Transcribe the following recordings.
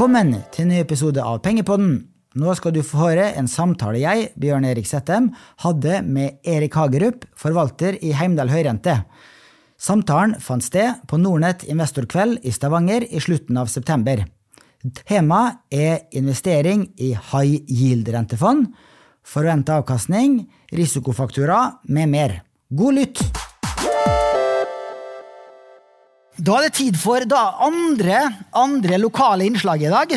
Velkommen til en ny episode av Pengepodden. Nå skal du få høre en samtale jeg, Bjørn Erik Settem, hadde med Erik Hagerup, forvalter i Heimdal Høyrente. Samtalen fant sted på Nordnett investorkveld i Stavanger i slutten av september. Temaet er investering i high yield-rentefond, forventa avkastning, risikofaktura med mer. God lytt! Da er det tid for da, andre, andre lokale innslag i dag.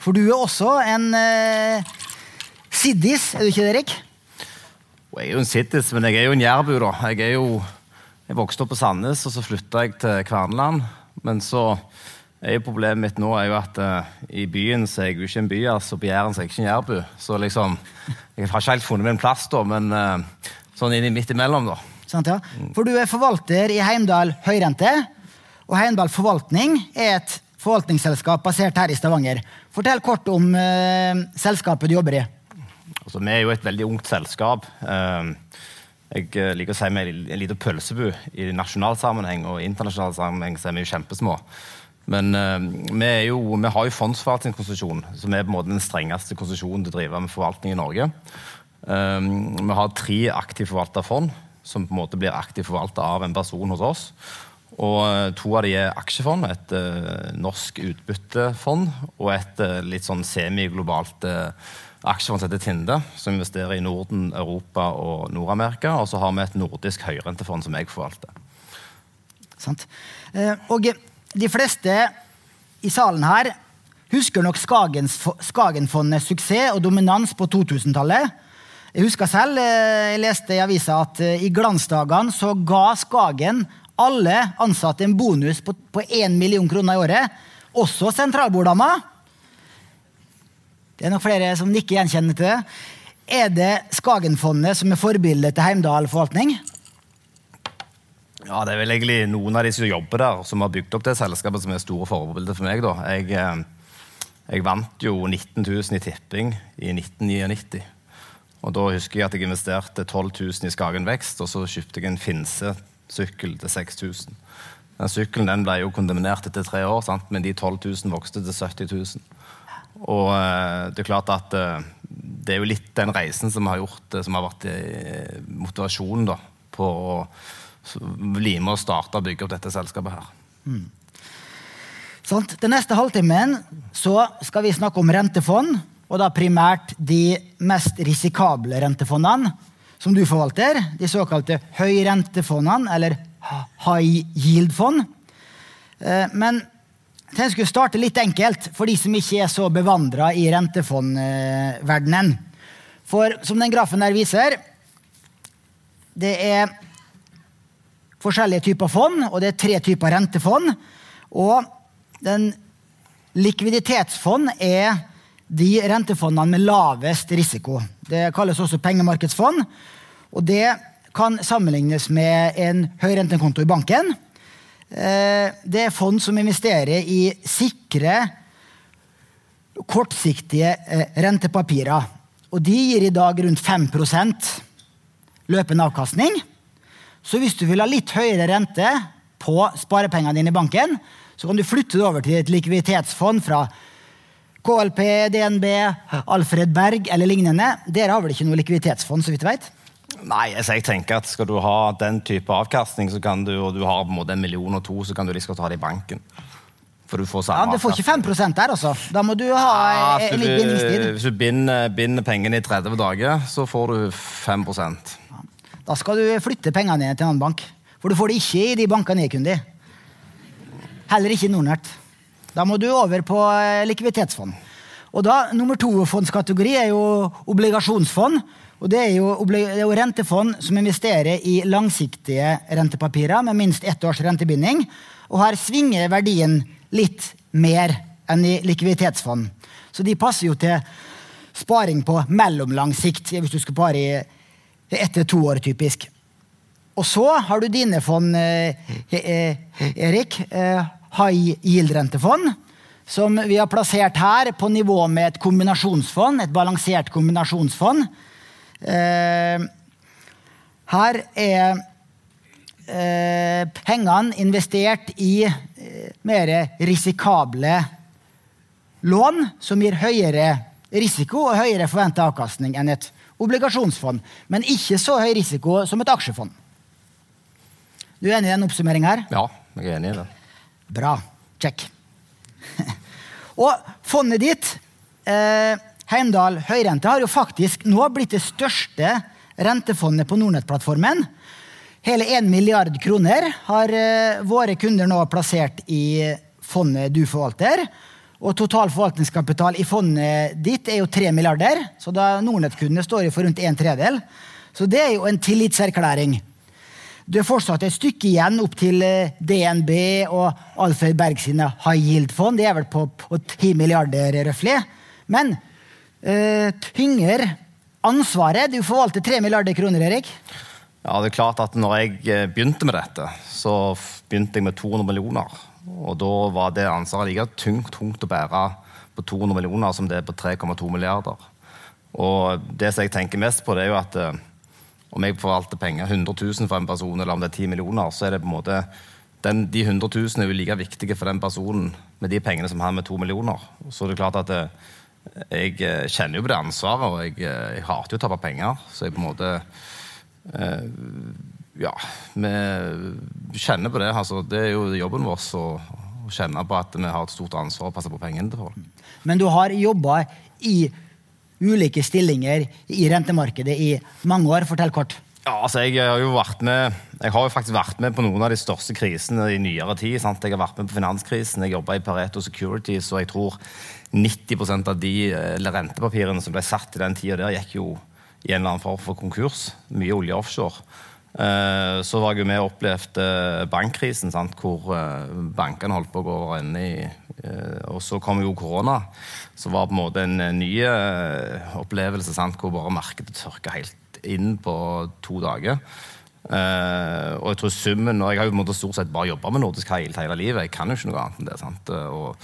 For du er også en eh, siddis, er du ikke det, Erik? Jeg er jo en siddis, men jeg er jo en jærbu, da. Jeg er jo jeg vokste opp på Sandnes, og så flytta jeg til Kverneland. Men så er jo problemet mitt nå er jo at uh, i byen så er jeg jo ikke en by, altså på Jæren så er jeg ikke en jærbu. Så liksom, jeg har ikke helt funnet min plass, da, men uh, sånn inn i midt imellom, da. Sant, ja. For du er forvalter i Heimdal Høyrente. Og Heimdal Forvaltning er et forvaltningsselskap basert her i Stavanger. Fortell kort om eh, selskapet du jobber i. Altså, vi er jo et veldig ungt selskap. Uh, jeg eh, liker å si vi er en liten pølsebu i nasjonal sammenheng, og internasjonal sammenheng så er vi jo kjempesmå. Men uh, vi, jo, vi, har jo fondsforvaltningskonsesjon, som er på en måte den strengeste konsesjonen til å drive med forvaltning i Norge. Vi har tre aktivt forvalta fond som på en måte blir aktivt forvalta av en person hos oss. Og eh, To av de er aksjefond, et uh, norsk utbyttefond og et uh, litt sånn semiglobalt uh, aksjefond som heter Tinde, som investerer i Norden, Europa og Nord-Amerika. Og så har vi et nordisk høyrentefond som jeg forvalter. Sant. og de fleste i salen her husker nok Skagenfondets suksess og dominans på 2000-tallet. Jeg husker selv, eh, jeg leste i avisa at eh, i glansdagene så ga Skagen alle ansatte en bonus på, på 1 million kroner i året. Også sentralborddama. Det er nok flere som nikker gjenkjennende til det. Er det Skagenfondet som er forbildet til Heimdal forvaltning? Ja, Det er vel egentlig noen av de som jobber der, som har bygd opp det selskapet, som er store forbilder for meg. da. Jeg, eh, jeg vant jo 19 000 i tipping i 1999. Og Da husker jeg at jeg investerte 12 000 i Skagen Vekst, og så kjøpte jeg en Finse-sykkel til 6000. Den sykkelen den ble jo kondemnert etter tre år, sant? men de 12 000 vokste til 70 000. Og eh, det er klart at eh, det er jo litt den reisen som har gjort som har vært eh, motivasjonen da, på å bli med og starte og bygge opp dette selskapet her. Mm. Den neste halvtimen så skal vi snakke om rentefond og da primært de mest risikable rentefondene som du forvalter, de såkalte høyrentefondene, eller high yield-fond. Eh, men jeg skulle starte litt enkelt for de som ikke er så bevandra i rentefondverdenen. For som den grafen der viser, det er forskjellige typer fond, og det er tre typer rentefond. Og den likviditetsfond er de rentefondene med lavest risiko. Det kalles også pengemarkedsfond. og Det kan sammenlignes med en høyrentekonto i banken. Eh, det er fond som investerer i sikre, kortsiktige eh, rentepapirer. Og de gir i dag rundt 5% løpende avkastning. Så hvis du vil ha litt høyere rente på sparepengene dine i banken, så kan du flytte det over til et likviditetsfond fra KLP, DNB, Alfred Berg eller lignende. Dere har vel ikke noe likviditetsfond? så vidt jeg vet? Nei, altså jeg tenker at Skal du ha den type avkastning, så kan du, og du har på en måte en million og to, så kan du liksom ta det i banken. For du får samme ja, Du får ikke 5 der, altså. Da må du ha ja, litt bindingstid. Hvis du binder, binder, pengene i 30 dager, så får du 5 ja. Da skal du flytte pengene til en annen bank. For du får det ikke i de bankene jeg er kunde i. Heller ikke i Nordnett. Da må du over på eh, likviditetsfond. Og da, Nummer to-fondskategori er jo obligasjonsfond. og det er, jo, det er, jo, rentefond som investerer i langsiktige rentepapirer med minst ett års rentebinding. Og her svinger verdien litt mer enn i likviditetsfond. Så de passer jo til sparing på mellomlang sikt, hvis du skal pare i ett til to år, typisk. Og så har du dine fond, eh, eh, Erik high yield-rentefond, som vi har plassert her på nivå med et kombinasjonsfond, et balansert kombinasjonsfond. Eh, her er eh, pengene investert i eh, mer risikable lån som gir høyere risiko og høyere forventa avkastning enn et obligasjonsfond, men ikke så høy risiko som et aksjefond. Du er enig i den oppsummeringen her? Ja, jeg er enig i det. Bra. Check. og fondet ditt, eh, Heimdal høyrente, har jo faktisk nå blitt det største rentefondet på Nordnett-plattformen. Hele 1 milliard kroner har eh, våre kunder nå plassert i fondet du forvalter. Og total forvaltningskapital i fondet ditt er jo 3 milliarder, så da Nordnett-kundene står jo for rundt en tredel. Så det er jo en tillitserklæring. Du er fortsatt et stykke igjen opp til eh, DNB og Alfred Berg sine high yield-fond. De er vel på, på 10 milliarder, røftlig. Men eh, tynger ansvaret? Du forvalter 3 milliarder kroner, Erik. Ja, det er klart at når jeg eh, begynte med dette, så begynte jeg med 200 millioner. Og da var det ansvaret like tungt, tungt å bære på 200 millioner som det er på 3,2 milliarder. Og det som jeg tenker mest på, det er jo at om jeg forvalter penger 100 000 for en person, eller om det er 10 millioner, så er det på en måte den, De 100 000 er jo like viktige for den personen med de pengene som han med 2 millioner. Så det er klart at det, jeg eh, kjenner jo på det ansvaret, og jeg, eh, jeg hater jo å tape penger. Så jeg på en måte eh, Ja, vi kjenner på det. Altså, det er jo jobben vår å, å kjenne på at vi har et stort ansvar å passe på pengene til folk. Men du har jobba i ulike stillinger i rentemarkedet i mange år. Fortell kort. Ja, altså jeg har med jeg har jo faktisk vært med på noen av de største krisene i nyere tid. Sant? Jeg har vært med på finanskrisen, jeg jobba i Pareto Securities, og jeg tror 90% av de rentepapirene som ble satt i den tida der, gikk jo i en eller annen form for konkurs. Mye olje offshore. Eh, så var jeg jo med og opplevde bankkrisen, sant? hvor eh, bankene holdt på å gå over ende i eh, Og så kom jo korona, som var på en måte en ny opplevelse sant? hvor bare markedet tørka helt inn på to dager. og jeg tror summen, og jeg har jo stort sett bare jobba med nordisk hail hele livet. Jeg kan jo ikke noe annet enn det. sant? Og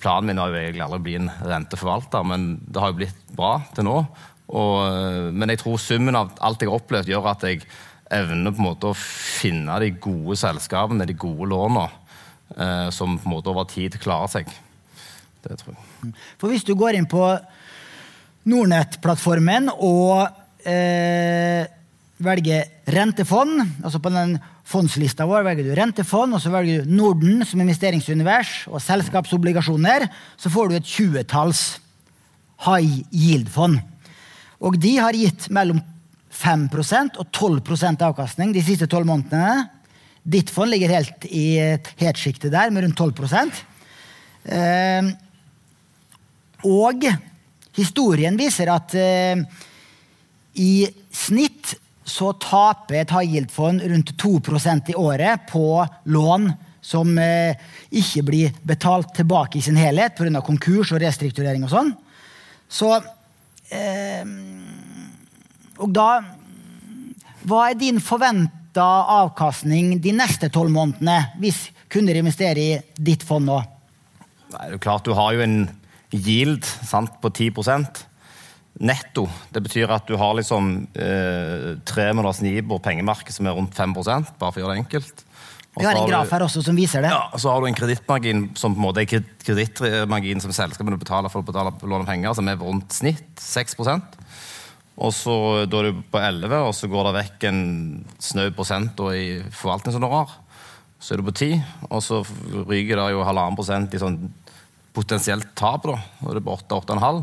planen min har jo egentlig aldri å bli en renteforvalter, men det har jo blitt bra til nå. Og, eh, men jeg tror summen av alt jeg har opplevd, gjør at jeg evner på en måte å finne de gode selskapene, de gode lånene, eh, som på en måte over tid klarer seg. Det tror jeg. For hvis du går inn på Nordnett-plattformen og eh, velger rentefond, altså på den fondslista vår velger du rentefond, og så velger du Norden som investeringsunivers og selskapsobligasjoner, så får du et tjuetalls high yield-fond. Og de har gitt mellom 5% og 12% avkastning de siste tolv månedene. Ditt fond ligger helt i hetsjiktet der, med rundt 12 eh, Og historien viser at eh, i snitt så taper et high yield-fond rundt 2% i året på lån som eh, ikke blir betalt tilbake i sin helhet pga. konkurs og restrukturering og sånn. Så og da Hva er din forventa avkastning de neste tolv månedene hvis kunder investerer i ditt fond nå? Det er jo klart Du har jo en yield sant, på 10% netto. Det betyr at du har liksom eh, tre måneders Nibor pengemarked som er rundt 5 bare for å gjøre det enkelt. Vi har en graf her også som viser det. Ja, og Så har du en kredittmargin som på en måte er kredittmargin som selskapene betaler for å betale låne penger, som er rundt snitt 6% og så Da er du på 11 og så går det vekk en snau prosent i forvaltningshonorar. Så er du på 10, og så ryker det jo halvannen prosent i sånn potensielt tap. da, og det er på 8-8,5.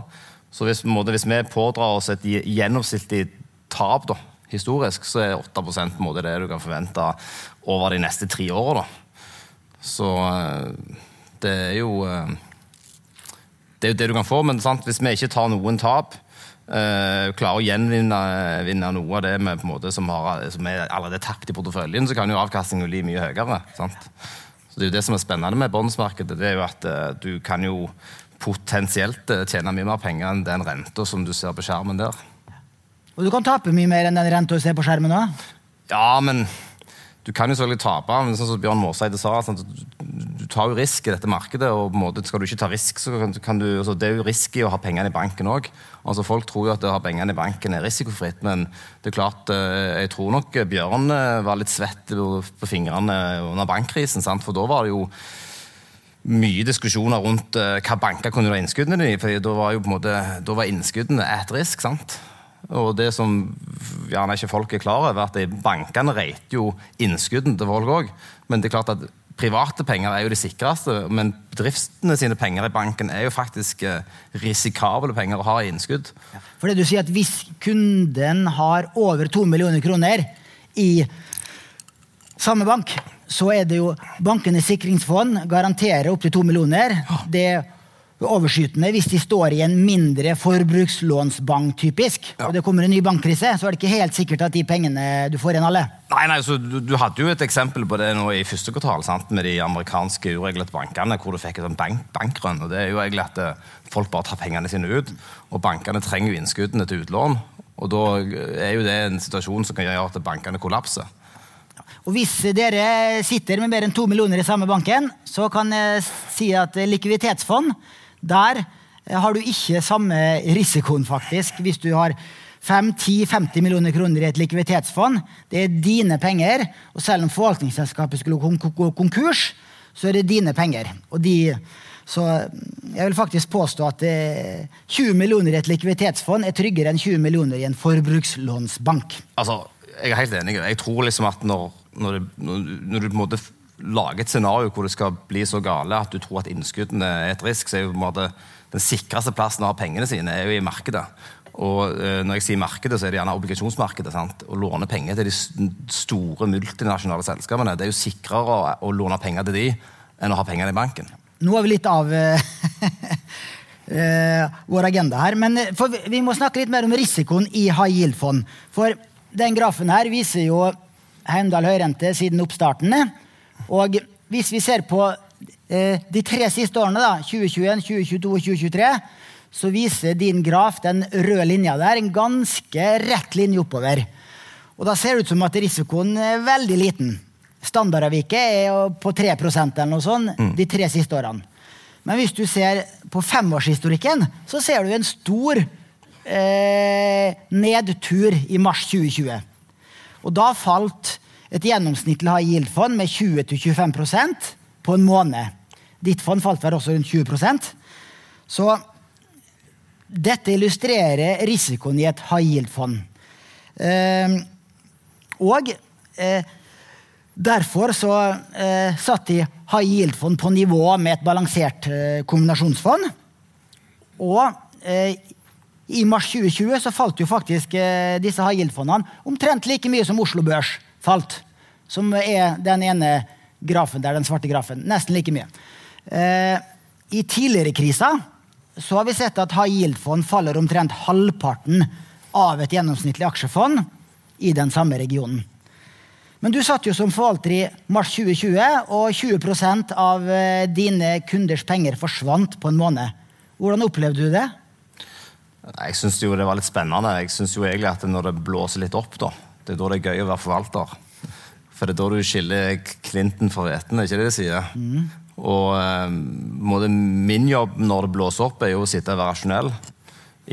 Så hvis, måte, hvis vi pådrar oss et gjennomsnittlig tap da, historisk, så er 8 på en måte det du kan forvente over de neste tre åra. Så eh, det er jo eh, Det er jo det du kan få, men sant, hvis vi ikke tar noen tap, uh, klarer å gjenvinne noe av det med, måte, som, har, som, er allerede tapt i porteføljen, så kan jo avkastningen bli mye høyere. Sant? Så Det er jo det som er spennende med bondsmarkedet. det er jo at uh, Du kan jo potensielt tjene mye mer penger enn den renta som du ser på skjermen der. Og du kan tape mye mer enn den renta du ser på skjermen òg? Ja, men du kan jo selvfølgelig tape, men sånn som Bjørn Måseide sa, sånn du tar jo risk i dette markedet. og på en måte Skal du ikke ta risk, så kan du, altså det er jo risky å ha pengene i banken òg. Altså folk tror jo at det å ha pengene i banken er risikofritt, men det er klart, eh, jeg tror nok Bjørn eh, var litt svett på fingrene under bankkrisen. Sant? For da var det jo mye diskusjoner rundt uh, hva banker kunne ha innskuddene i. for Da var jo på en måte, da var innskuddene at risk. sant? Og det som gjerne ikke folk er klar over, at bankene reiter jo innskuddene til folk òg. Men det er klart at private penger er jo de sikreste, men bedriftene sine penger i banken er jo faktisk eh, risikable penger å ha i innskudd. For det du sier at Hvis kunden har over to millioner kroner i samme bank, så er det jo Bankenes sikringsfond garanterer opptil to millioner. Det er overskytende hvis de står i en mindre forbrukslånsbank, typisk. Ja. Og det kommer en ny bankkrise, så er det ikke helt sikkert at de pengene du får inn, alle. Nei, nei, så du, du, hadde jo et eksempel på det nå i første kvartal sant, med de amerikanske ureglete bankene, hvor du fikk et bank, bankrønn. og Det er jo egentlig at eh, folk bare tar pengene sine ut. Og bankene trenger jo innskuddene til utlån. Og da er jo det en situasjon som kan gjøre at bankene kollapser. Og Hvis dere sitter med mer enn to millioner i samme banken, så kan jeg si at likviditetsfond, der har du ikke samme risikoen, faktisk. Hvis du har 5-10-50 millioner kroner i et likviditetsfond, det er dine penger. Og selv om forvaltningsselskapet skulle gå konkurs, så er det dine penger. De, så jeg vil faktisk påstå at 20 millioner i et likviditetsfond er tryggere enn 20 millioner i en forbrukslånsbank. Altså, jeg er helt enig. Jeg tror liksom at når når, det, når du på en måte lager et scenario hvor det skal bli så gale at du tror at innskuddene er et risk, så er jo på en måte den sikreste plassen å ha pengene sine er jo i markedet. Og eh, når jeg sier markedet, så er det gjerne obligasjonsmarkedet. sant? Å låne penger til de store multinasjonale selskapene. Det er jo sikrere å, låne penger til de enn å ha pengene i banken. Nå er vi litt av uh, vår agenda her. Men eh, vi må snakke litt mer om risikoen i high yield-fond. For den grafen her viser jo Heimdal høyrente siden oppstarten. Og hvis vi ser på eh, de tre siste årene, da, 2021, 2022 og 2023, så viser din graf, den røde linja der, en ganske rett linje oppover. Og da ser det ut som at risikoen er veldig liten. Standardavviket er på 3 eller noe sånt mm. de tre siste årene. Men hvis du ser på femårshistorikken, så ser du en stor eh, nedtur i mars 2020. Og da falt et gjennomsnittlig high yield-fond med 20-25% på en måned. Ditt fond falt vel også rundt 20% Så dette illustrerer risikoen i et high yield-fond. Eh, og eh, derfor så eh, satt de high yield-fond på nivå med et balansert eh, kombinasjonsfond. Og eh, i mars 2020 så falt jo faktisk eh, disse high yield-fondene omtrent like mye som Oslo Børs falt. Som er den ene grafen der, den svarte grafen. Nesten like mye. Eh, I tidligere kriser så har vi sett at high yield-fond faller omtrent halvparten av et gjennomsnittlig aksjefond i den samme regionen. Men du satt jo som forvalter i mars 2020, og 20 av eh, dine kunders penger forsvant på en måned. Hvordan opplevde du det? Jeg syns det var litt spennende. Jeg synes jo egentlig at Når det blåser litt opp, da, det er da det er gøy å være forvalter. For det er da du skiller klinten fra hveten, ikke det de sier? Mm. Og eh, min jobb når det blåser opp, er jo å sitte og være rasjonell.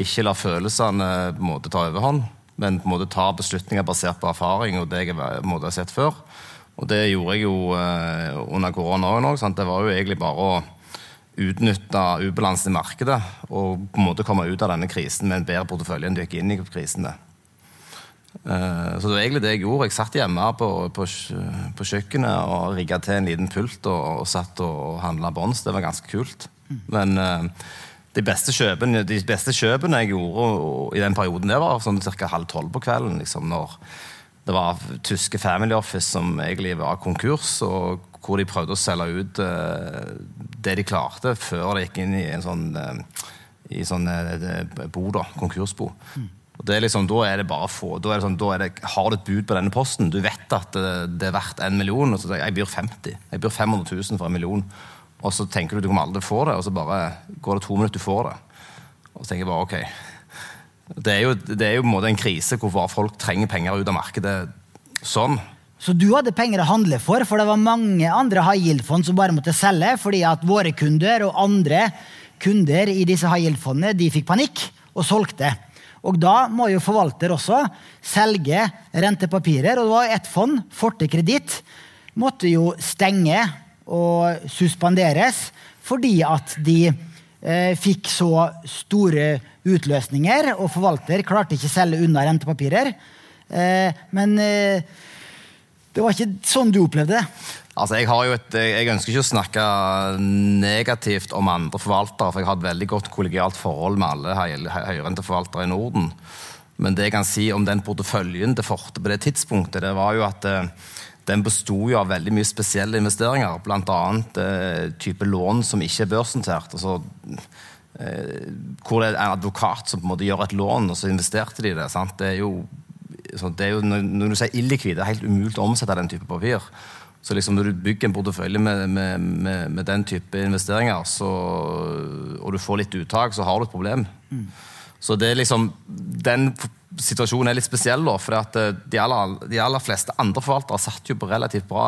Ikke la følelsene på en måte ta overhånd, men på en måte ta beslutninger basert på erfaring og det jeg har sett før. Og det gjorde jeg jo uh, under korona òg. Det var jo egentlig bare å utnytte ubalansen i markedet og på en måte komme ut av denne krisen med en bedre portefølje enn du gikk inn i krisen med. Eh, så det var egentlig det jeg gjorde. Jeg satt hjemme på, på, på kjøkkenet og rigga til en liten pult og, og satt og handla bånds. Det var ganske kult. Men uh, de, beste kjøpene, de beste kjøpene jeg gjorde i den perioden, det var sånn ca. halv tolv på kvelden. Liksom, når det var tyske Family Office som egentlig var konkurs, og hvor de prøvde å selge ut uh, det de klarte, før de gikk inn i en sånn, i sånn bo, da, konkursbo. Mm. Og det er liksom, Da er det bare få, da er det sånn, da er det, Har du et bud på denne posten, du vet at det, det er verdt en million, og så sier jeg byr 50. Jeg byr 500 000 for en million. Og så tenker du du kommer aldri til å få det, og så bare går det to minutter, du får det. Og så tenker jeg bare ok. Det er jo, det er jo en måte en krise hvor folk trenger penger ut av markedet sånn. Så du hadde penger å handle for, for det var mange andre high yield-fond som bare måtte selge fordi at våre kunder og andre kunder i disse high yield-fondene de fikk panikk og solgte. Og da må jo forvalter også selge rentepapirer. Og det var ett fond, Forte Kreditt, måtte jo stenge og suspenderes fordi at de eh, fikk så store utløsninger, og forvalter klarte ikke å selge unna rentepapirer. Eh, men eh, det var ikke sånn du opplevde det. Altså, jeg, et, jeg ønsker ikke å snakke negativt om andre forvaltere, for jeg har et veldig godt kollegialt forhold med alle høyrenteforvaltere i Norden. Men det jeg kan si om den porteføljen til Forte på det tidspunktet, det var jo at eh, den besto av veldig mye spesielle investeringer. Bl.a. Eh, type lån som ikke er børsnotert. Altså, eh, hvor det er en advokat som på en måte gjør et lån, og så investerte de det. Sant? Det er jo, det er jo når, du sier illikvid, det er helt umulig å omsette den type papir. Så liksom når du bygger en portefølje med, med, med, med den type investeringer, så, og du får litt uttak, så har du et problem. Mm. Så det er liksom, Den situasjonen er litt spesiell, da, for eh, de aller, de aller, fleste andre forvaltere satt jo på relativt bra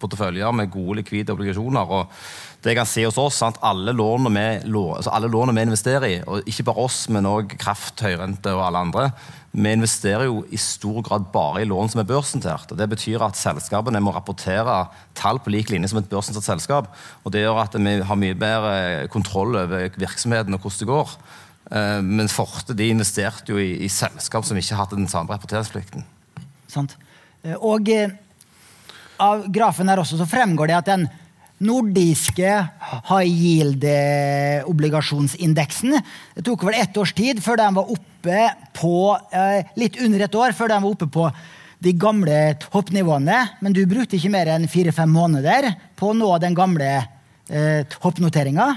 porteføljer med gode likvide obligasjoner. og det jeg kan si hos oss, sant? Alle lånene vi, altså alle vi investerer i, og ikke bare oss, men òg Kraft, Høyrente og alle andre, vi investerer jo i stor grad bare i lån som er børsnotert. Det betyr at selskapene må rapportere tall på lik linje som et børsnotert selskap. og Det gjør at vi har mye bedre kontroll over virksomheten og hvordan det går. Eh, men Forte de investerte jo i, i selskap som ikke hadde den samme rapporteringsplikten. Sant. Eh, og eh, av grafen her også så fremgår det at den nordiske high yield-obligasjonsindeksen Det tok vel ett års tid før den var oppe på Litt under et år før den var oppe på de gamle toppnivåene. Men du brukte ikke mer enn fire-fem måneder på å nå den gamle eh, toppnoteringa.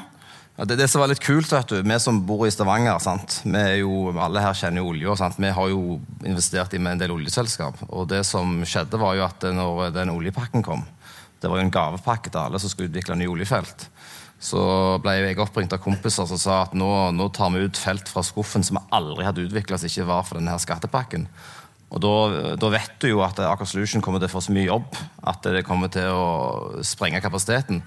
Ja, det, det som var litt kult, vet du, Vi som bor i Stavanger, sant? Vi er jo, alle her kjenner jo olje. Sant? Vi har jo investert i med en del oljeselskap. Og det som skjedde var jo at når den oljepakken kom, det var jo en gavepakke til alle som skulle utvikle nye oljefelt, så ble jeg oppringt av kompiser som sa at nå, nå, tar vi ut felt fra skuffen som aldri hadde utvikla som ikke var for denne skattepakken. Og da, da, vet du jo at Aker Solution kommer til å få så mye jobb at det kommer til å sprenge kapasiteten.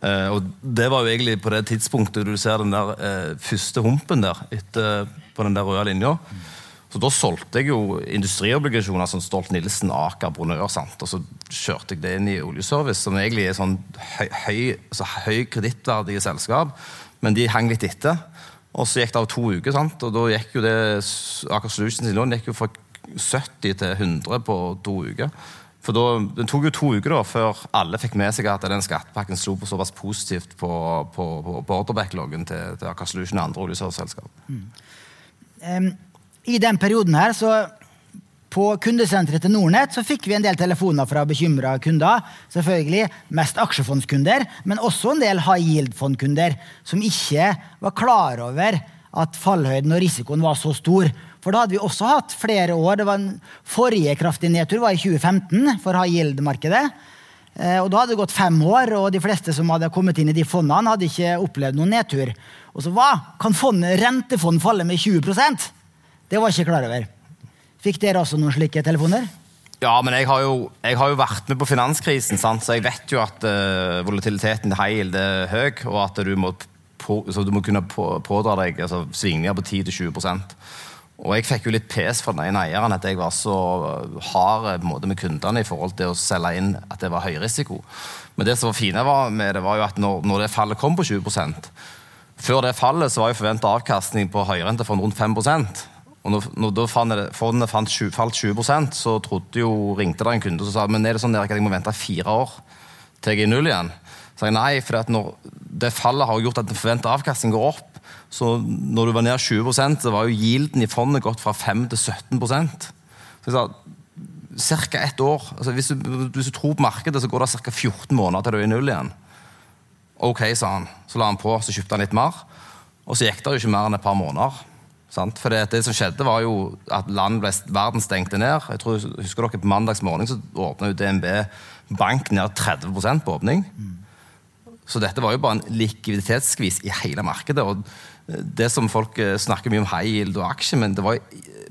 Eh, og Det var jo egentlig på det tidspunktet du ser den der eh, første humpen der etter, på den der røde linja. Så Da solgte jeg jo industriobligasjoner som Stolt-Nielsen, Aker, Bonheur. Sant? Og så kjørte jeg det inn i Oljeservice, som egentlig er sånn høy, høy, altså høy kredittverdige selskap. Men de hang litt etter. Og så gikk det av to uker, sant? og da gikk jo det Aker Solutions lån gikk jo fra 70 til 100 på to uker. For da, Det tok jo to uker da, før alle fikk med seg at den skattepakken slo på såpass positivt på, på, på, på ordrebackloggen til, til Aker Solution og andre oljeserviceselskap. Mm. Um, I den perioden her, så på kundesenteret til Nordnett så fikk vi en del telefoner fra bekymra kunder. Selvfølgelig mest aksjefondskunder, men også en del high yield-fondkunder som ikke var klar over at fallhøyden og risikoen var så stor. For da hadde vi også hatt flere år. det var en Forrige kraftig nedtur var i 2015 for high yield-markedet. Eh, og Da hadde det gått fem år, og de fleste som hadde kommet inn i de fondene, hadde ikke opplevd noen nedtur. Og så hva? Kan fondet, rentefond falle med 20 Det var jeg ikke klar over. Fikk dere også noen slike telefoner? Ja, men jeg har jo, jeg har jo vært med på finanskrisen, sant? så jeg vet jo at uh, volatiliteten til Heil er høy, og at du må, på, du må kunne på, pådra deg altså, svingninger på 10-20 og jeg fikk jo litt pes fra den ene eieren at jeg var så hard med kundene i forhold til å selge inn at det var høy risiko. Men det som var fine med det, var jo at når, når det fallet kom på 20% Før det fallet så var jo forventa avkastning på høyrentefond rundt 5 og når, når fondet fant, falt 20% så jo, ringte det en kunde som sa men er det sånn at jeg må vente fire år til jeg er i null igjen. Så jeg nei, for når det fallet har gjort at den forventa avkastning går opp, så når du var ned 20% så var jo yielden i fondet gått fra 5 til 17% Så jeg sa ca. ett år. Altså, hvis, du, hvis, du, tror på markedet, så går det ca. 14 måneder til du er i null igjen. Ok, sa han. Så la han på, så kjøpte han litt mer. Og så gikk det jo ikke mer enn et par måneder. For det, det, som skjedde, var jo at land ble, verden stengte ned. Jeg tror, Husker dere På mandags morgen så åpna DNB Bank ned 30 på åpning. Mm. Så dette var jo bare en likviditetsskvis i hele markedet. og det som folk eh, snakker mye om high yield og aksjer, men det var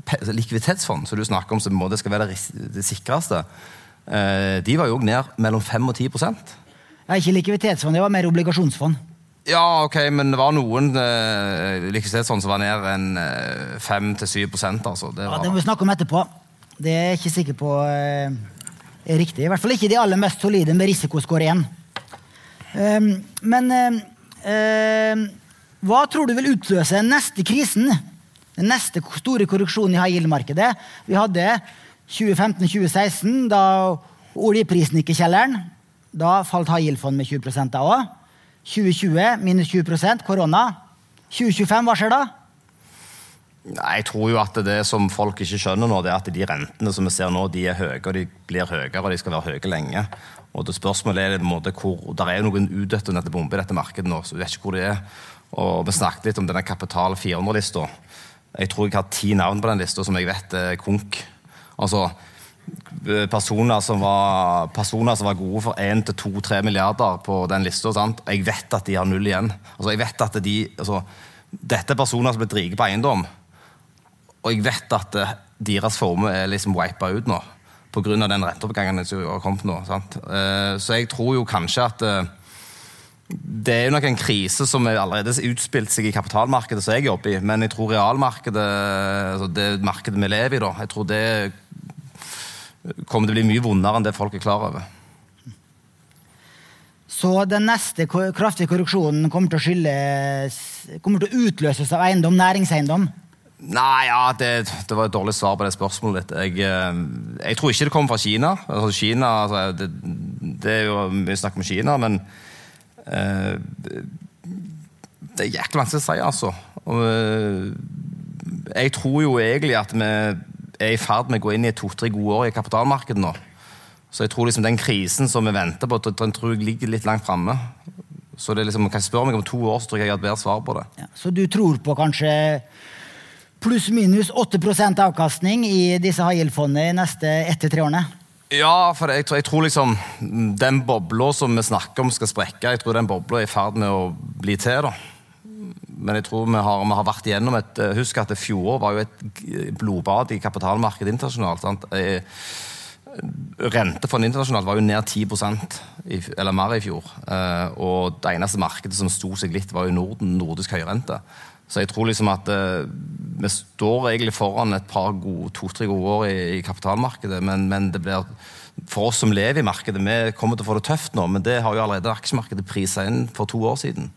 altså likviditetsfond som du snakker om som det skal være det sikreste. Eh, de var jo ned mellom 5 og 10% ja, Ikke likviditetsfond, det var mer obligasjonsfond. Ja, ok, men det var noen uh, likviditetsfond som var ned enn 5-7% altså. Det, var... ja, det må vi snakke om etterpå. Det er jeg ikke sikker på eh, er riktig. I hvert fall ikke de aller mest solide med risikoscore 1. Um, men um, um, hva tror du vil utløse den neste krisen? Den neste store korreksjonen i high yield-markedet? Vi hadde 2015-2016, da oljeprisen gikk i kjelleren. Da falt high yield-fond med 20 da òg. 2020 minus 20 korona. 2025, hva skjer da? Nei, Jeg tror jo at det som folk ikke skjønner nå, det er at de rentene som vi ser nå, de er høye, og de blir høyere, og de skal være høye lenge. Og det Spørsmålet er på en måte hvor, Der er jo noen udøttende bomber i dette markedet nå, så vi vet ikke hvor de er. Og Vi snakket litt om denne Kapital 400-lista. Jeg tror jeg har ti navn på den lista som jeg vet er konk. Altså, personer som var, personer som var gode for 1-2-3 milliarder på den lista. Jeg vet at de har null igjen. Altså, jeg vet at de, altså, Dette er personer som er drige på eiendom. Og jeg vet at uh, deres formue er liksom wipa ut nå pga. den renteoppgangen som har kommet nå. Sant? så jeg tror jo kanskje at uh, det er jo nok en krise som er allerede utspilt seg i kapitalmarkedet som jeg jobber i, men jeg tror realmarkedet, altså det markedet vi lever i, da, jeg tror det kommer til å bli mye vondere enn det folk er klar over. Så den neste kraftige korreksjonen kommer til å skyldes, kommer til å utløses av eiendom, næringseiendom? Nei, ja, det, det, var et dårlig svar på det spørsmålet ditt. Jeg, eh, jeg, tror ikke det kommer fra Kina. Altså, Kina altså, det, det, er jo, mye snakk om Kina, men uh, Det er jæklig vanskelig å si, altså. Og, uh, jeg tror jo egentlig at vi er i ferd med å gå inn i to-tre gode år i kapitalmarkedet nå. Så jeg tror liksom den krisen som vi venter på, den tror jeg ligger litt langt framme. Så det er liksom, kan jeg spørre meg om to år, så tror jeg jeg har et bedre svar på det. Ja, så du tror på kanskje pluss-minus 8% avkastning i disse high yield-fondene de neste ett til tre årene? Ja, for jeg tror, jeg tror, liksom den bobla som vi snakker om skal sprekke, jeg tror den bobla er i ferd med å bli til. da. Men jeg tror vi har, vi har vært igjennom et eh, Husk at fjoråret var jo et blodbad i kapitalmarkedet internasjonalt. sant? Eh, Rentefond internasjonalt var jo ned 10% i, eller mer i fjor. Eh, og det eneste markedet som sto seg litt, var jo Norden, nordisk høyrente. Så jeg tror liksom at eh, vi står egentlig foran et par to-tre gode år i, i kapitalmarkedet. Men, men, det blir for oss som lever i markedet, vi kommer til å få det tøft nå. Men det har jo allerede aksjemarkedet prisa inn for to år siden.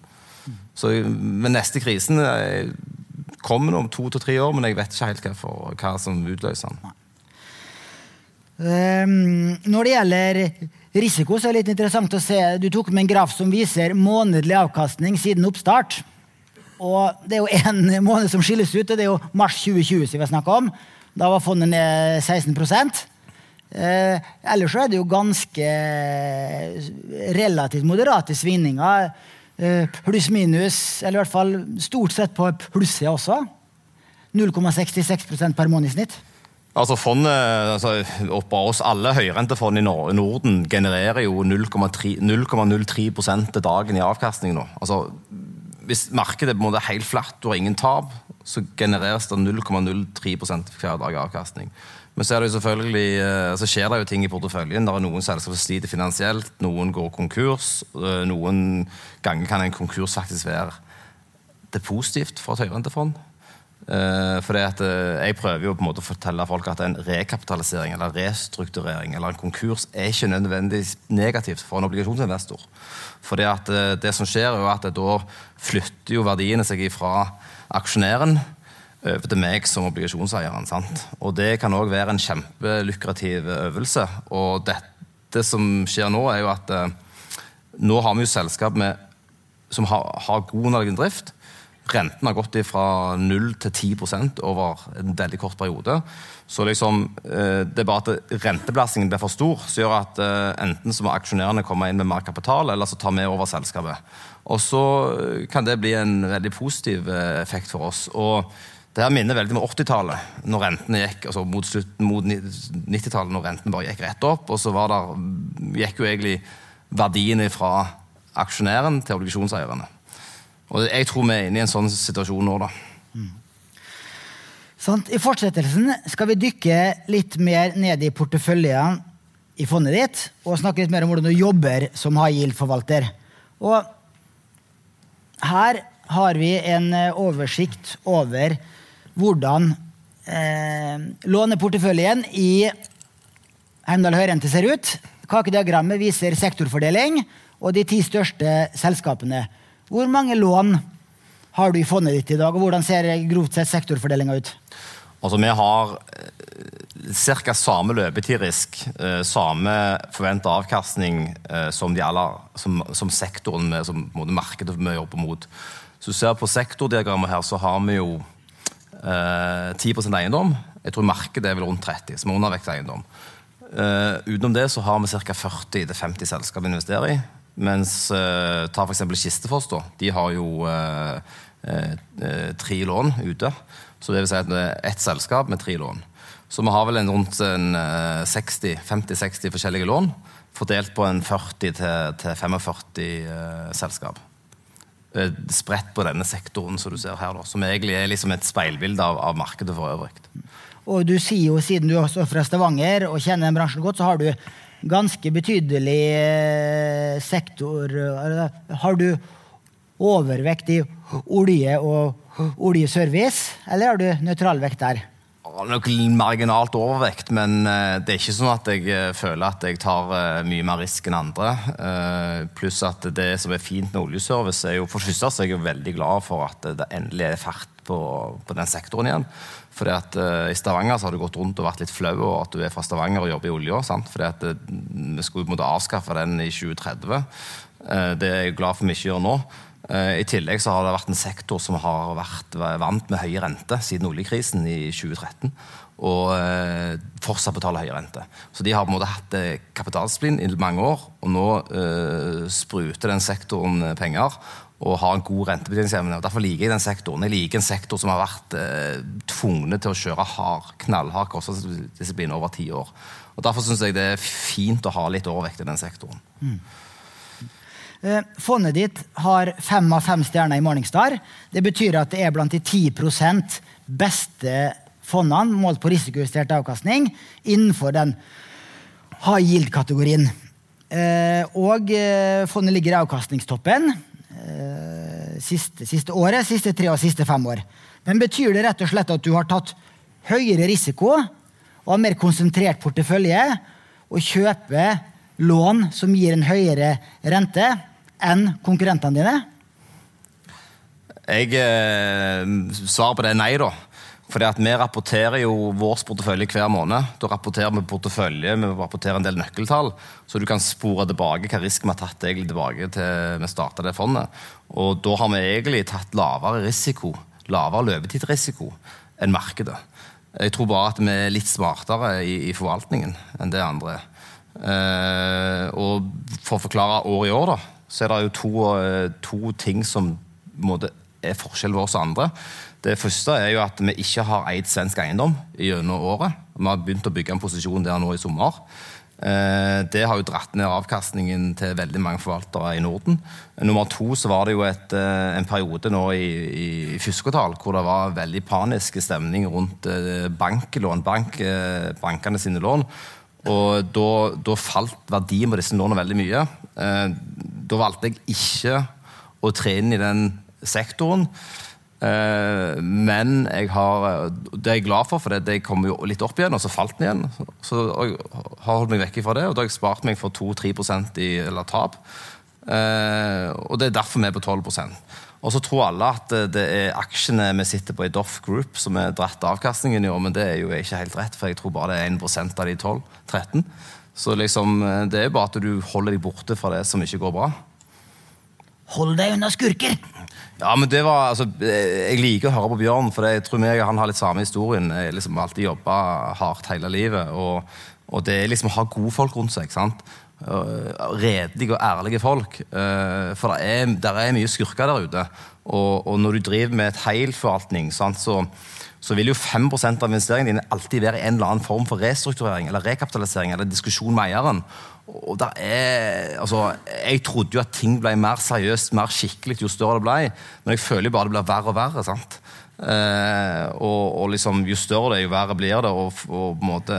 Så med neste krisen kommer kommer om to til tre år, men jeg vet ikke helt hva, for, hva som utløser den. Um, når det gjelder risiko, så er det litt interessant å se Du tok med en graf som viser månedlig avkastning siden oppstart. Og det er jo én måned som skilles ut, og det er jo mars 2020 som vi har om. Da var fondet ned 16 eh, Ellers så er det jo ganske eh, relativt moderate svingninger. Eh, Pluss-minus, eller i hvert fall stort sett på plussida også. 0,66% per måned i snitt. Altså fondet, altså, Bare oss alle høyrentefond i Norden genererer jo 0,03% til dagen i avkastning nå. Altså, hvis markedet er på en måte helt flatt du har ingen tap, så genereres det 0,03% hver dag avkastning. Men så, eh, så, skjer det jo ting i porteføljen. Det er Noen selskaper sliter finansielt, noen går konkurs. Eh, noen ganger kan en konkurs faktisk være det positivt for et høyrentefond. Uh, fordi at Jeg prøver jo på en måte å fortelle folk at en rekapitalisering eller restrukturering eller en konkurs er ikke nødvendigvis negativt for en obligasjonsinvestor. Fordi at Det som skjer, er at da flytter jo verdiene seg fra aksjonæren over til meg som obligasjonseieren. Sant? Og Det kan òg være en kjempelukrativ øvelse. Og dette som skjer nå, er jo at nå har vi jo selskap med, som har, har god underliggende drift Renten har gått fra 0 til 10% over en veldig kort periode. Så liksom, eh, det er bare at rentebelastningen blir for stor, som gjør at eh, enten så må aksjonærene komme inn med mer kapital, eller så tar vi over selskapet. Og så eh, kan det bli en veldig positiv effekt for oss. Og det her minner veldig om 80-tallet, når rentene gikk, altså mot, mot 90-tallet, når renten bare gikk rett opp. Og så der, gikk jo egentlig verdiene fra aksjonæren til obligasjonseierne. Og jeg tror vi er inne i en sånn situasjon nå, da. Sånn, I fortsettelsen skal vi dykke litt mer ned i porteføljen i fondet ditt, og snakke litt mer om hvordan du jobber som high yield-forvalter. Og her har vi en eh, oversikt over hvordan eh, låneporteføljen i Heimdal Høyrente ser ut. Kakediagrammet viser sektorfordeling og de ti største selskapene. Hvor mange lån har du i fondet ditt i dag, og hvordan ser grovt sett sektorfordelinga ut? Altså, Vi har ca. samme løpetidrisk, eh, samme forventa avkastning eh, som, aller, som, som sektoren, som markedet vi jobber mot. Så du ser På sektordiagrammet her så har vi jo eh, 10% eiendom. Jeg tror markedet er vel rundt 30, som er undervekt eiendom. Uh, utenom det så har vi ca. 40-50 selskap å investere i. Mens uh, ta f.eks. Kistefoss. da, De har jo uh, tre lån ute. Så det vil si at det er ett selskap med tre lån. Så vi har vel en rundt 50-60 forskjellige lån. Fordelt på en 40-45 selskap. Spredt på denne sektoren som du ser her, da, som egentlig er liksom et speilbilde av, av markedet for øvrig. Og du sier jo, siden du også er fra Stavanger og kjenner den bransjen godt, så har du ganske betydelig eh, sektor Har du overvekt i olje og oljeservice, eller har du nøytralvekt der? Nok marginalt overvekt, men eh, det er ikke sånn at jeg eh, føler at jeg tar mye mer risk enn andre. Pluss at det som er fint med oljeservice, er jo for første så er jeg veldig glad for at det endelig er fart på, på den sektoren igjen. Fordi at I Stavanger så har du gått rundt og vært litt flau over at du er fra Stavanger og jobber i olja. Fordi at Vi skulle måte avskaffe den i 2030. Uh, eh, det er jeg glad for vi ikke gjør nå. I tillegg så har det vært en sektor som har vært vant med høy rente siden oljekrisen i 2013. Og fortsatt betaler høy rente. Så de har på en måte hatt kapitalsplinn i mange år. Og nå spruter den sektoren penger og har en god rentebetjeningsevne. Derfor liker jeg den sektoren. Jeg liker en sektor som har vært eh, tvunget til å kjøre hard, knallhard kostnadsdisiplin over ti år. Og Derfor syns jeg det er fint å ha litt overvekt i den sektoren. Mm. Eh, fondet ditt har fem av fem stjerner i Morningstar. Det betyr at det er blant de 10% beste fondene målt på risikojustert avkastning innenfor den high yield-kategorien. Eh, og eh, fondet ligger i avkastningstoppen siste, siste, året, siste tre og siste fem år. Men betyr det rett og slett at du har tatt høyere risiko og har mer konsentrert portefølje og kjøper lån som gir en høyere rente enn konkurrentene dine? Jeg eh, svarer på det nei, da. Fordi at Vi rapporterer jo vår portefølje hver måned. Da rapporterer vi portefølje, vi rapporterer en del nøkkeltall, så du kan spore tilbake hva risk vi har tatt egentlig tilbake til vi starta det fondet. Og Da har vi egentlig tatt lavere risiko, lavere løpetidsrisiko enn markedet. Jeg tror bare at vi er litt smartere i, i forvaltningen enn det andre. Eh, og For å forklare år i år, da, så er det jo to, eh, to ting som måte, er forskjell på oss og andre. Det første er jo at vi ikke har eid svensk eiendom gjennom året. Vi har begynt å bygge en posisjon der nå i sommer. Eh, det har jo dratt ned avkastningen til veldig mange forvaltere i Norden. Nummer to så var det jo et, eh, en periode nå i, i første hvor det var veldig panisk stemning rundt eh, banklån, bank, bankene sine lån. Og da, da falt verdien på disse lånene veldig mye. Da valgte jeg ikke å tre inn i den sektoren. Uh, men jeg har, det er jeg glad for, for det, det kom jo litt opp igjen, og så falt den igjen. Så jeg har holdt meg vekk fra det, og da har jeg spart meg for 2-3% i eller tap. Og det er derfor vi er på 12 Og så tror alle at det er aksjene vi sitter på i Doff Group som er dratt avkastningen i år, men det er jo ikke helt rett, for jeg tror bare det er 1% av de 12-13. Så liksom, eh, det er bare at du holder deg borte fra det som ikke går bra. Hold deg unna skurker! Ja, men det var, altså, Jeg liker å høre på Bjørn, for jeg tror meg og han har litt samme historien. Jeg liksom alltid jobba hardt hele livet. Og, og, det er liksom å ha gode folk rundt seg. ikke sant? Redelige og ærlige folk. Eh, for det er, der er mye skurker der ute. Og, og når du driver med et heilforvaltning, så, så vil jo 5 av investeringene dine alltid være i en eller annen form for restrukturering eller rekapitalisering eller diskusjon med eieren. Og der er, altså, Jeg trodde jo at ting ble mer seriøst, mer skikkelig jo større det ble. Men jeg føler jo bare det blir verre og verre. sant? Eh, og, og, liksom, jo større det jo verre blir det. Og, og, måte,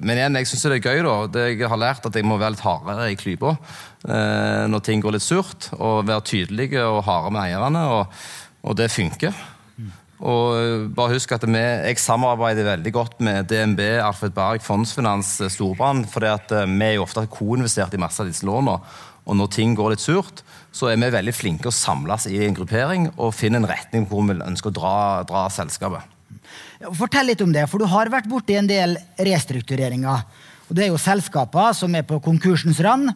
men igjen, jeg syns det er gøy. da. Det jeg har lært at jeg må være litt hardere i klypa eh, når ting går litt surt. Og være tydelige og harde med eierne. Og, og det funker. Og eh, bare husk at vi, Jeg samarbeider veldig godt med DNB, Alfred Berg, Fondsfinans, eh, Storbrann. For vi er jo ofte koinvestert i masse av disse lånene. Og når ting går litt surt, så er vi veldig flinke å samles i en gruppering og finne en retning hvor vi ønsker å dra, dra selskapet. Fortell litt om det, for du har vært borti en del restruktureringer. Og Det er jo selskaper som er på konkursens rand,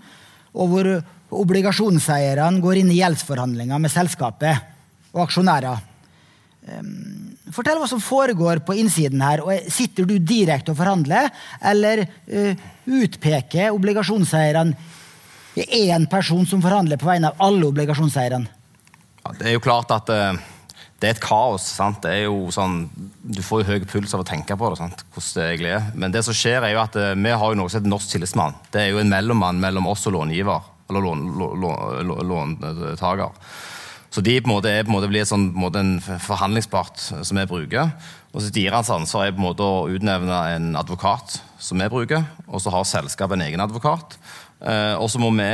og hvor obligasjonseierne går inn i gjeldsforhandlinger med selskapet og aksjonærer. Fortell hva som foregår på innsiden her. og Sitter du direkte og forhandler, eller uh, utpeker obligasjonseierne én person som forhandler på vegne av alle obligasjonseierne? Ja, det er jo klart at uh, det er et kaos. Sant? Det er jo sånn, du får jo høy puls av å tenke på det. Sant? hvordan det egentlig er. Men det som skjer er jo at uh, vi har jo noe som heter norsk tillitsmann. Det er jo en mellommann mellom oss og långiver. Eller låntaker. Lån, lån, så de på en måte, er, på en måte blir sånn, på en, forhandlingspart som vi bruker. Og så Deres ansvar er på en måte å utnevne en advokat som vi bruker. Og så har selskapet en egen advokat. Eh, og så må vi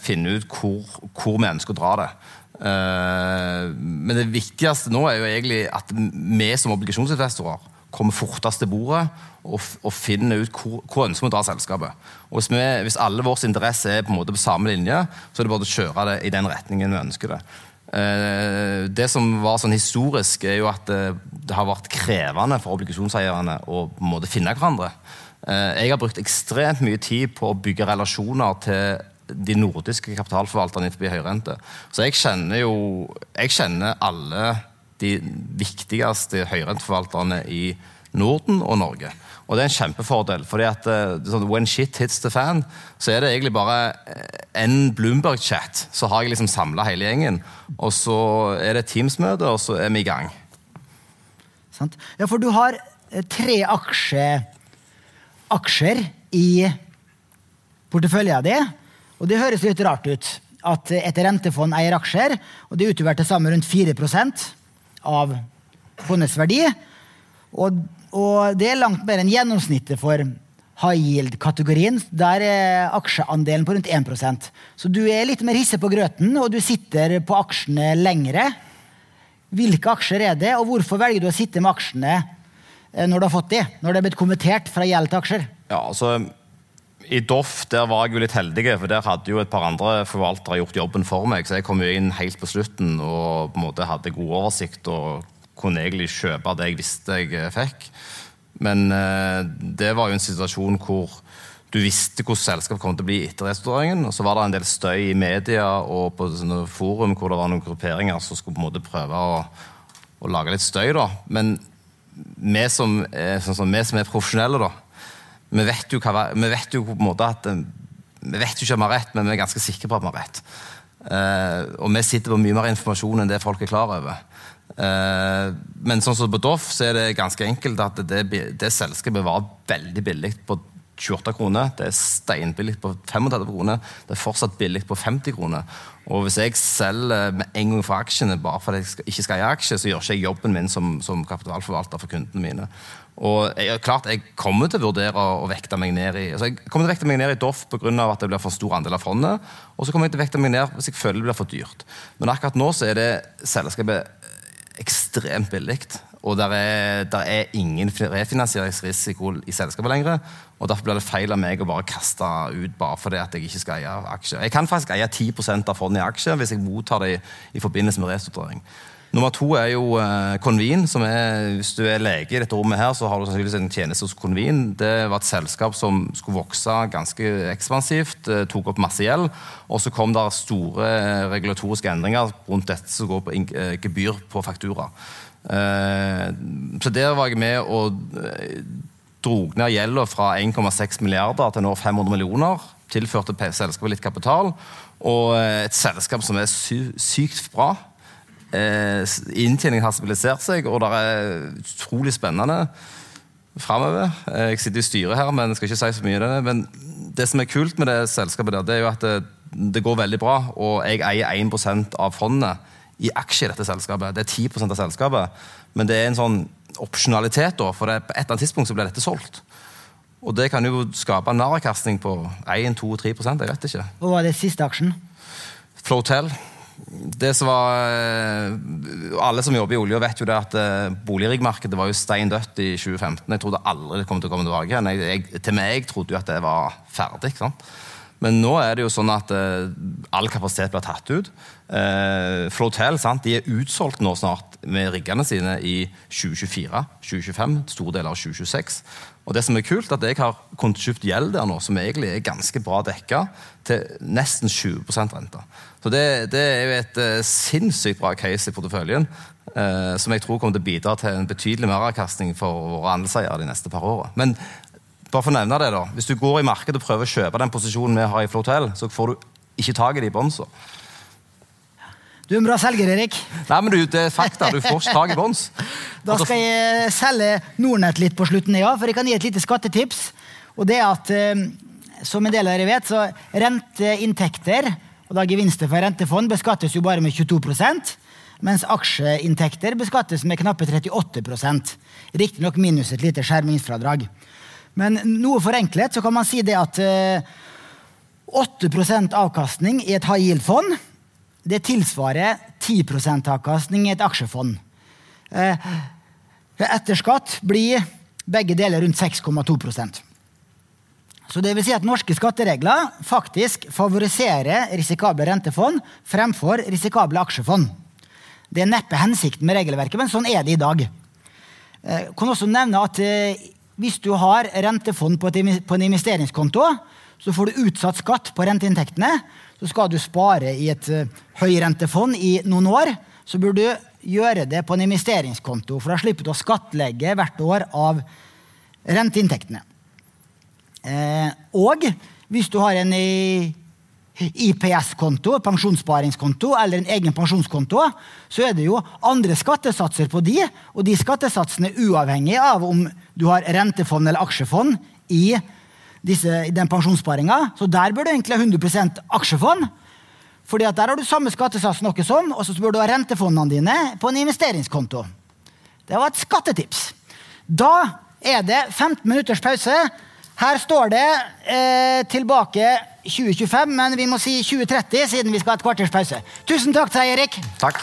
finne ut hvor, hvor vi ønsker å dra det. Eh, men det viktigste nå er jo egentlig at vi som obligasjonsinvestorer kommer fortest til bordet og, og finner ut hvor, hvor ønsker vi å dra selskapet. Og hvis, vi, hvis alle våre interesser er på en måte på samme linje, så er det bare å kjøre det i den retningen vi ønsker det. Eh, det som var sånn historisk, er jo at eh, det har vært krevende for obligasjonseierne å på en måte finne hverandre. Jeg har brukt ekstremt mye tid på å bygge relasjoner til de nordiske kapitalforvalterne innenfor høyrente. Så jeg kjenner jo jeg kjenner alle de viktigste høyrenteforvalterne i Norden og Norge. Og det er en kjempefordel. fordi at uh, sånn, When shit hits the fan, så er det egentlig bare eh, en Bloomberg-chat. Så har jeg liksom samla hele gjengen. Og så er det et Teams-møte, og så er vi i gang. Sant. Ja, for du har eh, tre aksje, aksjer i porteføljen din. Og det høres litt rart ut at et rentefond eier aksjer, og det utgjør til sammen rundt 4% av fondets verdi. Og og det er langt mer enn gjennomsnittet for high yield-kategorien. Der er aksjeandelen på rundt 1% Så du er litt mer hisse på grøten, og du sitter på aksjene lengre. Hvilke aksjer er det, og hvorfor velger du å sitte med aksjene eh, når du har fått de? Når det er blitt konvertert fra gjeld til aksjer? Ja, altså... I Doff der var jeg jo litt heldig, for der hadde jo et par andre forvaltere gjort jobben for meg. Så jeg kom jo inn helt på slutten og på en måte hadde god oversikt og kunne egentlig kjøpe det jeg visste jeg eh, fikk. Men eh, det var jo en situasjon hvor du visste hvordan selskapet kom til å bli etter restaureringen. Og så var det en del støy i media og på forum hvor det var noen grupperinger som skulle på en måte prøve å, å lage litt støy. da. Men vi som, er, sånn som, vi som er profesjonelle, da, vi vet jo, hva, vi vet jo på en måte at eh, vi vet jo ikke om vi har rett, men vi er ganske sikre på at vi har rett. Uh, og vi sitter på mye mer informasjon enn det folk er klar over. Uh, men sånn som på Doff så er det ganske enkelt at det, det selskapet var veldig billig på 28 kroner. Det er steinbillig på 35 kroner. Det er fortsatt billig på 50 kroner. Og hvis jeg selger med en gang for aksjene bare fordi jeg ikke skal eie aksje, så gjør ikke jeg jobben min som, som kapitalforvalter for kundene mine. Og jeg, klart, jeg kommer til å vurdere å vekte meg ned i altså jeg kommer til å vekte meg ned i Doff pga. at det blir for stor andel av fondet. Og så kommer jeg til å vekte meg ned hvis jeg føler det blir for dyrt. Men akkurat nå så er det selskapet ekstremt billig. Og der er, der er ingen refinansieringsrisiko i selskapet lenger. Og Derfor blir det feil av meg å bare kaste ut bare fordi at jeg ikke skal eie aksjer. Jeg kan faktisk eie 10% av fondet i aksjer hvis jeg mottar det i, i forbindelse med restrukturering. Nummer to er jo uh, Convin. som er, Hvis du er lege i dette rommet, her, så har du sannsynligvis en tjeneste hos Convin. Det var et selskap som skulle vokse ganske ekspansivt, uh, tok opp masse gjeld. Og så kom det store uh, regulatoriske endringer rundt dette som går på gebyr på faktura. Så der var jeg med og drog ned gjelda fra 1,6 milliarder til nå 500 millioner. Tilførte selskapet litt kapital. Og et selskap som er sy sykt bra eh, inntjeningen har stabilisert seg, og det er utrolig spennende framover. Eh, jeg sitter i styret her, men jeg skal ikke si så mye om det. Men det som er kult med det selskapet, der, det er jo at det, det går veldig bra. Og jeg eier 1% av fondet i aksjer i dette selskapet. Det er 10% av selskapet. Men det er en sånn opsjonalitet, da, for det, på et eller annet tidspunkt så blir dette solgt. Og det kan jo skape en avkastning på 1-2-3 jeg vet ikke. Hva var det siste aksjen? Flotel det som var eh, Alle som jobber i olje, vet jo det at eh, boligriggmarkedet var jo stein dødt i 2015. Jeg trodde aldri det kom til å komme tilbake igjen. Jeg, til meg jeg trodde jo at det var ferdig. sant? Men nå er det jo sånn at eh, all kapasitet blir tatt ut. Eh, Flotel sant? De er utsolgt nå snart med riggene sine i 2024, 2025, store deler av 2026. Og det som er kult, at jeg har kjøpt gjeld der nå, som egentlig er ganske bra dekka, til nesten 20% rente. Så det, det, er jo et uh, sinnssykt bra case i porteføljen, uh, som jeg tror kommer til å bidra til en betydelig meravkastning for våre andelseiere de neste par årene. Men bare for å nevne det da, hvis du går i markedet og prøver å kjøpe den posisjonen vi har i Flotel, så får du ikke tak i de båndsa. Du er en bra selger, Erik. Nei, men du, det er fakta. Du får tak i bånds. Da skal jeg selge Nordnett litt på slutten, ja, for jeg kan gi et lite skattetips. Og det er at, eh, som en del av dere vet, så renteinntekter og da gevinster for rentefond beskattes jo bare med 22% mens aksjeinntekter beskattes med knappe 38% Riktignok minus et lite skjermingsfradrag. Men noe forenklet så kan man si det at 8 eh, avkastning i et high yield-fond det tilsvarer 10% avkastning i et aksjefond. Eh, etter skatt blir begge deler rundt 6,2% Så det vil si at norske skatteregler faktisk favoriserer risikable rentefond fremfor risikable aksjefond. Det er neppe hensikten med regelverket, men sånn er det i dag. Jeg eh, kan også nevne at eh, Hvis du har rentefond på en investeringskonto, så får du utsatt skatt på renteinntektene, så skal du spare i et uh, høyrentefond i noen år, så burde du gjøre det på en investeringskonto, for da slipper du å skattlegge hvert år av renteinntektene. Eh, og hvis du har en IPS-konto, pensjonssparingskonto eller en egen pensjonskonto, så er det jo andre skattesatser på de, og de skattesatsene er uavhengig av om du har rentefond eller aksjefond i disse, den pensjonssparinga. Så der bør du egentlig ha 100% aksjefond. fordi at der har du samme skattesats noe som, og så bør du ha rentefondene dine på en investeringskonto. Det var et skattetips. Da er det 15 minutters pause. Her står det eh, tilbake 2025, men vi må si 2030 siden vi skal ha et kvarters pause. Tusen takk til deg, Erik. Takk.